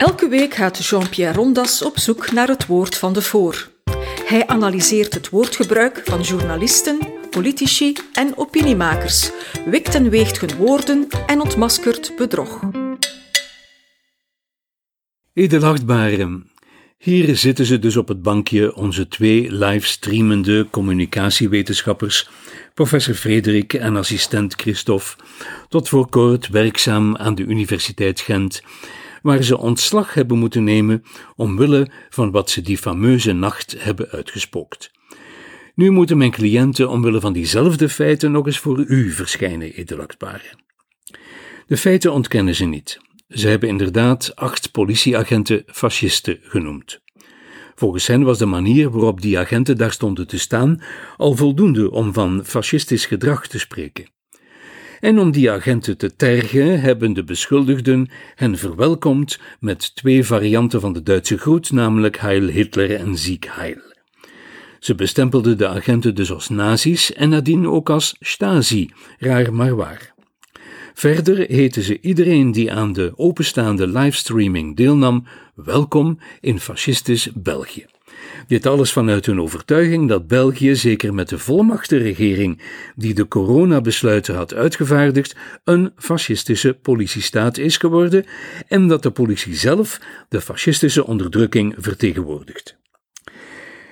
Elke week gaat Jean-Pierre Rondas op zoek naar het woord van de voor. Hij analyseert het woordgebruik van journalisten, politici en opiniemakers, wikt en weegt hun woorden en ontmaskert bedrog. Edelachtbare, hier zitten ze dus op het bankje, onze twee livestreamende communicatiewetenschappers, professor Frederik en assistent Christophe, tot voor kort werkzaam aan de Universiteit Gent, waar ze ontslag hebben moeten nemen omwille van wat ze die fameuze nacht hebben uitgespookt. Nu moeten mijn cliënten omwille van diezelfde feiten nog eens voor u verschijnen, edelachtbare. De feiten ontkennen ze niet. Ze hebben inderdaad acht politieagenten fascisten genoemd. Volgens hen was de manier waarop die agenten daar stonden te staan al voldoende om van fascistisch gedrag te spreken. En om die agenten te tergen, hebben de beschuldigden hen verwelkomd met twee varianten van de Duitse groet, namelijk Heil Hitler en Sieg Heil. Ze bestempelden de agenten dus als nazi's en nadien ook als Stasi, raar maar waar. Verder heten ze iedereen die aan de openstaande livestreaming deelnam welkom in fascistisch België. Dit alles vanuit hun overtuiging dat België, zeker met de volmachtenregering die de coronabesluiten had uitgevaardigd, een fascistische politiestaat is geworden en dat de politie zelf de fascistische onderdrukking vertegenwoordigt.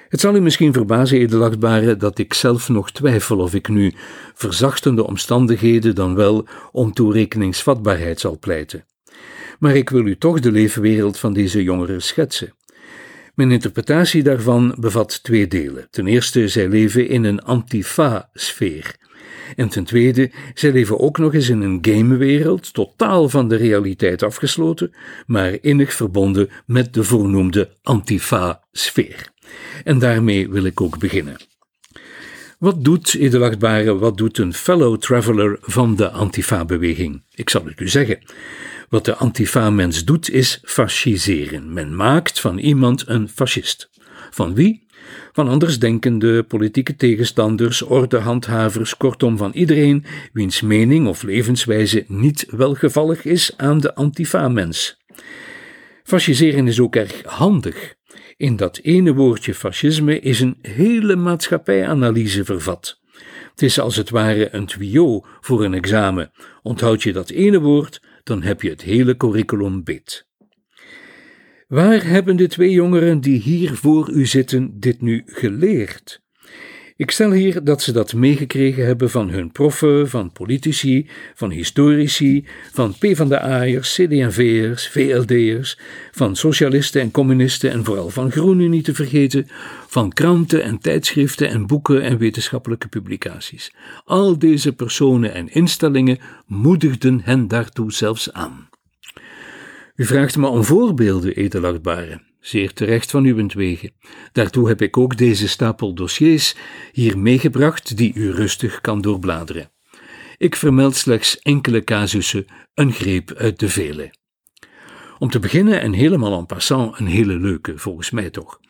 Het zal u misschien verbazen, edelachtbare, dat ik zelf nog twijfel of ik nu verzachtende omstandigheden dan wel om toerekeningsvatbaarheid zal pleiten. Maar ik wil u toch de leefwereld van deze jongeren schetsen. Mijn interpretatie daarvan bevat twee delen. Ten eerste, zij leven in een antifa-sfeer. En ten tweede, zij leven ook nog eens in een gamewereld, totaal van de realiteit afgesloten, maar innig verbonden met de voornoemde antifa-sfeer. En daarmee wil ik ook beginnen. Wat doet, edelachtbare, wat doet een fellow traveler van de Antifa-beweging? Ik zal het u zeggen. Wat de Antifa-mens doet, is fasciseren. Men maakt van iemand een fascist. Van wie? Van andersdenkende politieke tegenstanders, ordehandhavers, kortom van iedereen wiens mening of levenswijze niet welgevallig is aan de Antifa-mens. Fasciseren is ook erg handig. In dat ene woordje fascisme is een hele maatschappijanalyse vervat. Het is als het ware een tuyau voor een examen. Onthoud je dat ene woord, dan heb je het hele curriculum beet. Waar hebben de twee jongeren die hier voor u zitten dit nu geleerd? Ik stel hier dat ze dat meegekregen hebben van hun proffen, van politici, van historici, van PvdA'ers, CD&V'ers, VLD'ers, van socialisten en communisten en vooral van groenen niet te vergeten, van kranten en tijdschriften en boeken en wetenschappelijke publicaties. Al deze personen en instellingen moedigden hen daartoe zelfs aan. U vraagt me om voorbeelden, edelachtbare. Zeer terecht van uwentwege. Daartoe heb ik ook deze stapel dossiers hier meegebracht die u rustig kan doorbladeren. Ik vermeld slechts enkele casussen, een greep uit de vele. Om te beginnen en helemaal en passant een hele leuke, volgens mij toch.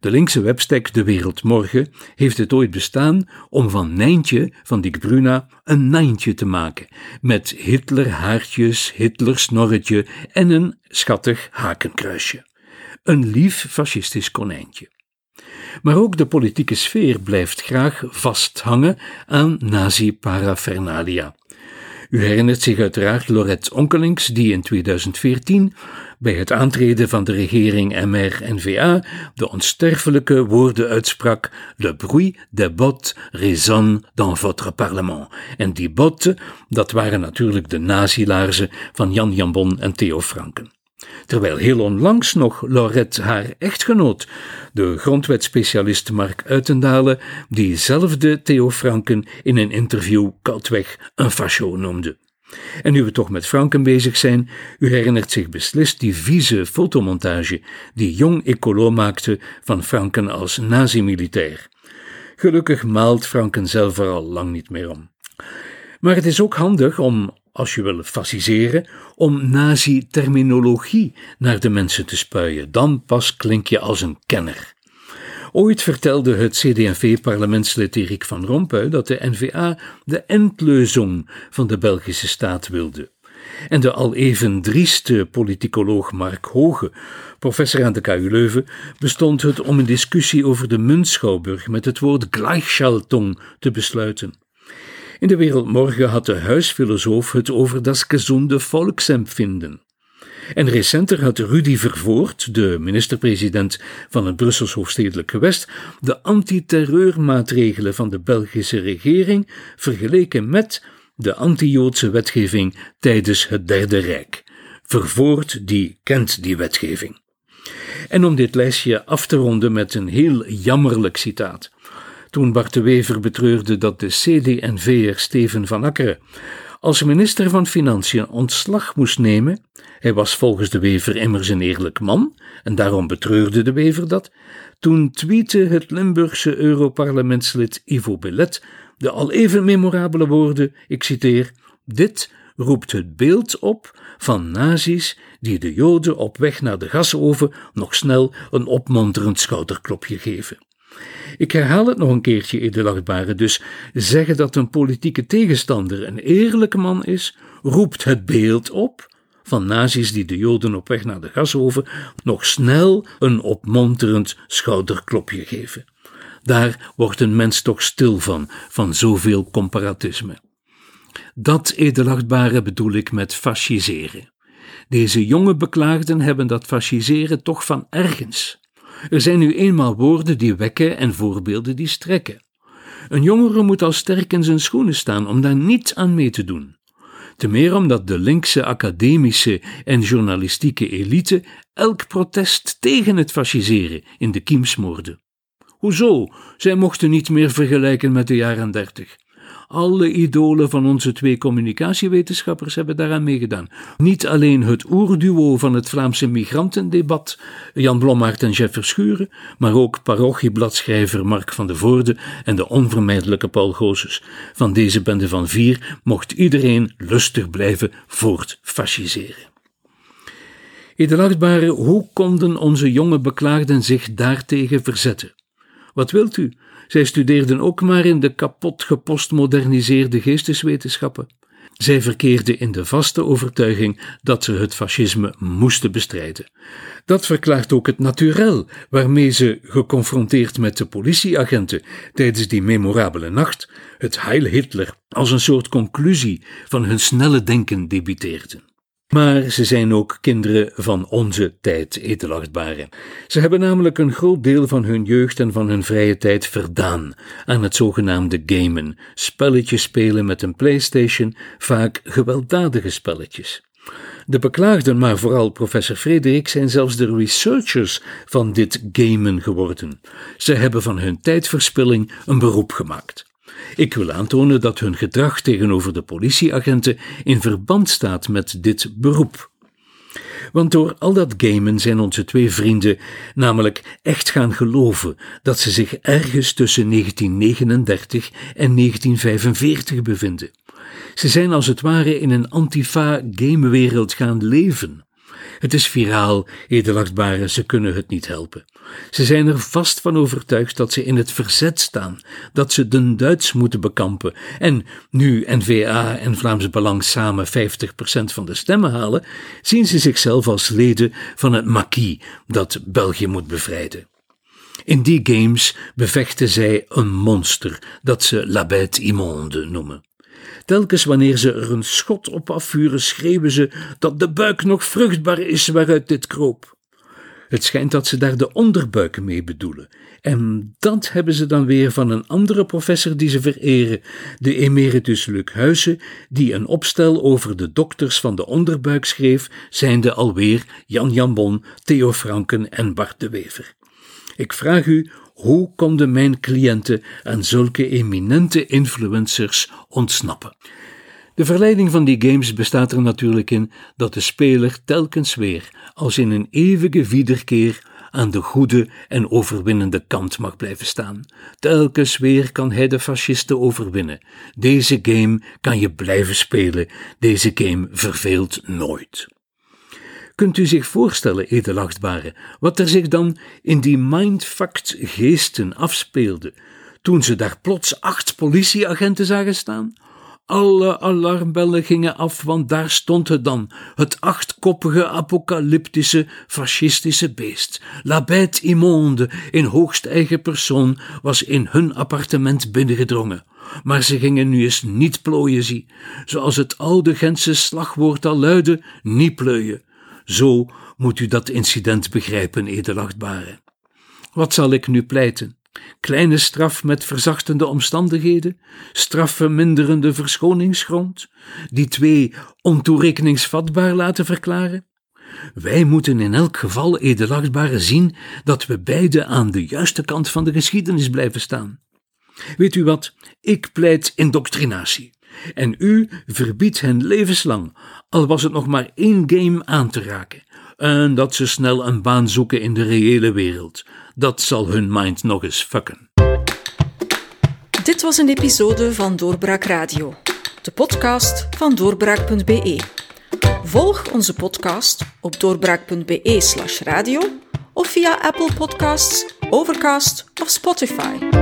De linkse webstack De Wereld Morgen heeft het ooit bestaan om van Nijntje van Dick Bruna een Nijntje te maken, met Hitler haartjes, Hitler snorretje en een schattig hakenkruisje. Een lief fascistisch konijntje. Maar ook de politieke sfeer blijft graag vasthangen aan nazi-paraphernalia. U herinnert zich uiteraard Lorette Onkelings, die in 2014 bij het aantreden van de regering MR-NVA de onsterfelijke woorden uitsprak: Le bruit des bottes résonne dans votre parlement. En die botten, dat waren natuurlijk de nazilaarzen van Jan Jambon en Theo Franken. Terwijl heel onlangs nog Laurette haar echtgenoot, de grondwetspecialist Mark Uitendalen, diezelfde Theo Franken in een interview koudweg een fascio noemde. En nu we toch met Franken bezig zijn, u herinnert zich beslist die vieze fotomontage die jong Ecolo maakte van Franken als nazi-militair. Gelukkig maalt Franken zelf er al lang niet meer om. Maar het is ook handig om als je wil fasciseren, om nazi-terminologie naar de mensen te spuien. Dan pas klink je als een kenner. Ooit vertelde het CD&V-parlementslid Erik van Rompuy dat de NVA de endleuzing van de Belgische staat wilde. en de al even drieste politicoloog Mark Hoge, professor aan de KU Leuven, bestond het om een discussie over de Muntschouwburg met het woord Gleichschaltung te besluiten. In de Wereldmorgen had de huisfilosoof het over das gesunde Volksempfinden. En recenter had Rudy Vervoort, de minister-president van het Brussels hoofdstedelijk gewest, de antiterreurmaatregelen van de Belgische regering vergeleken met de anti-Joodse wetgeving tijdens het Derde Rijk. Vervoort die kent die wetgeving. En om dit lijstje af te ronden met een heel jammerlijk citaat. Toen Bart de Wever betreurde dat de CD&V'er Steven van Akkeren als minister van Financiën ontslag moest nemen, hij was volgens de Wever immers een eerlijk man, en daarom betreurde de Wever dat, toen tweette het Limburgse Europarlementslid Ivo Belet de al even memorabele woorden, ik citeer, dit roept het beeld op van nazi's die de Joden op weg naar de gasoven nog snel een opmonterend schouderklopje geven. Ik herhaal het nog een keertje, edelachtbare, dus zeggen dat een politieke tegenstander een eerlijke man is, roept het beeld op van nazi's die de Joden op weg naar de gasoven nog snel een opmonterend schouderklopje geven. Daar wordt een mens toch stil van, van zoveel comparatisme. Dat edelachtbare bedoel ik met fasciseren. Deze jonge beklaagden hebben dat fasciseren toch van ergens. Er zijn nu eenmaal woorden die wekken en voorbeelden die strekken. Een jongere moet al sterk in zijn schoenen staan om daar niet aan mee te doen. Te meer omdat de linkse academische en journalistieke elite elk protest tegen het fasciseren in de kiem smoorde. Hoezo? Zij mochten niet meer vergelijken met de jaren dertig. Alle idolen van onze twee communicatiewetenschappers hebben daaraan meegedaan. Niet alleen het oerduo van het Vlaamse migrantendebat, Jan Blommaert en Jeff Verschuren, maar ook parochiebladschrijver Mark van de Voorde en de onvermijdelijke Paul Goossens. Van deze bende van vier mocht iedereen lustig blijven voortfasciseren. Edelachtbare, hoe konden onze jonge beklaagden zich daartegen verzetten? Wat wilt u? Zij studeerden ook maar in de kapot gepostmoderniseerde geesteswetenschappen. Zij verkeerden in de vaste overtuiging dat ze het fascisme moesten bestrijden. Dat verklaart ook het naturel waarmee ze, geconfronteerd met de politieagenten tijdens die memorabele nacht, het Heil Hitler als een soort conclusie van hun snelle denken debiteerden. Maar ze zijn ook kinderen van onze tijd, edelachtbare. Ze hebben namelijk een groot deel van hun jeugd en van hun vrije tijd verdaan aan het zogenaamde gamen, spelletjes spelen met een PlayStation, vaak gewelddadige spelletjes. De beklaagden, maar vooral professor Frederik, zijn zelfs de researchers van dit gamen geworden. Ze hebben van hun tijdverspilling een beroep gemaakt. Ik wil aantonen dat hun gedrag tegenover de politieagenten in verband staat met dit beroep. Want door al dat gamen zijn onze twee vrienden namelijk echt gaan geloven dat ze zich ergens tussen 1939 en 1945 bevinden. Ze zijn als het ware in een antifa-gamewereld gaan leven. Het is viraal, edelachtbare, ze kunnen het niet helpen. Ze zijn er vast van overtuigd dat ze in het verzet staan, dat ze den Duits moeten bekampen. En nu N-VA en Vlaams Belang samen 50% van de stemmen halen, zien ze zichzelf als leden van het maquis dat België moet bevrijden. In die games bevechten zij een monster dat ze La Bête Immonde noemen. Telkens wanneer ze er een schot op afvuren, schreeuwen ze dat de buik nog vruchtbaar is waaruit dit kroop. Het schijnt dat ze daar de onderbuik mee bedoelen. En dat hebben ze dan weer van een andere professor die ze vereren, de emeritus Luc Huysse, die een opstel over de dokters van de onderbuik schreef, zijnde alweer Jan Jambon, Theo Franken en Bart de Wever. Ik vraag u, hoe konden mijn cliënten aan zulke eminente influencers ontsnappen? De verleiding van die games bestaat er natuurlijk in dat de speler telkens weer, als in een eeuwige wiederkeer, aan de goede en overwinnende kant mag blijven staan. Telkens weer kan hij de fascisten overwinnen. Deze game kan je blijven spelen. Deze game verveelt nooit. Kunt u zich voorstellen, edelachtbare, wat er zich dan in die mindfucked geesten afspeelde, toen ze daar plots acht politieagenten zagen staan? Alle alarmbellen gingen af, want daar stond het dan, het achtkoppige apocalyptische fascistische beest. La bête immonde, in hoogst eigen persoon, was in hun appartement binnengedrongen. Maar ze gingen nu eens niet plooien, zie, zoals het oude Gentse slagwoord al luidde, niet pleuien. Zo moet u dat incident begrijpen, edelachtbare. Wat zal ik nu pleiten? Kleine straf met verzachtende omstandigheden, strafverminderende verschoningsgrond, die twee ontoerekeningsvatbaar laten verklaren? Wij moeten in elk geval, edelachtbare, zien dat we beide aan de juiste kant van de geschiedenis blijven staan. Weet u wat? Ik pleit indoctrinatie. En u verbiedt hen levenslang, al was het nog maar één game aan te raken. En dat ze snel een baan zoeken in de reële wereld. Dat zal hun mind nog eens fucken. Dit was een episode van Doorbraak Radio, de podcast van doorbraak.be. Volg onze podcast op doorbraak.be/slash radio of via Apple Podcasts, Overcast of Spotify.